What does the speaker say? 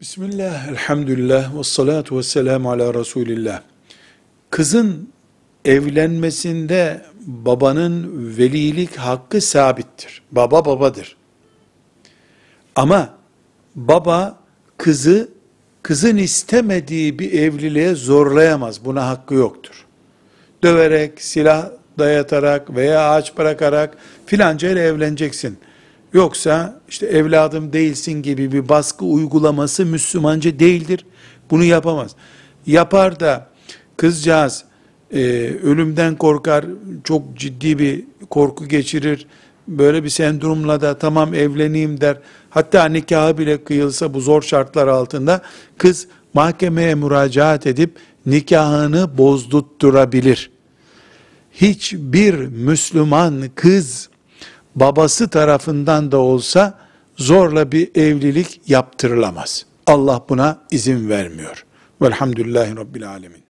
Bismillah, elhamdülillah, ve salatu ve selamu ala Resulillah. Kızın evlenmesinde babanın velilik hakkı sabittir. Baba babadır. Ama baba kızı kızın istemediği bir evliliğe zorlayamaz. Buna hakkı yoktur. Döverek, silah dayatarak veya ağaç bırakarak filanca ile evleneceksin. Yoksa işte evladım değilsin gibi bir baskı uygulaması Müslümanca değildir. Bunu yapamaz. Yapar da kızcağız e, ölümden korkar, çok ciddi bir korku geçirir. Böyle bir sendromla da tamam evleneyim der. Hatta nikahı bile kıyılsa bu zor şartlar altında kız mahkemeye müracaat edip nikahını bozdurtturabilir. Hiçbir Müslüman kız babası tarafından da olsa zorla bir evlilik yaptırılamaz. Allah buna izin vermiyor. Velhamdülillahi Rabbil Alemin.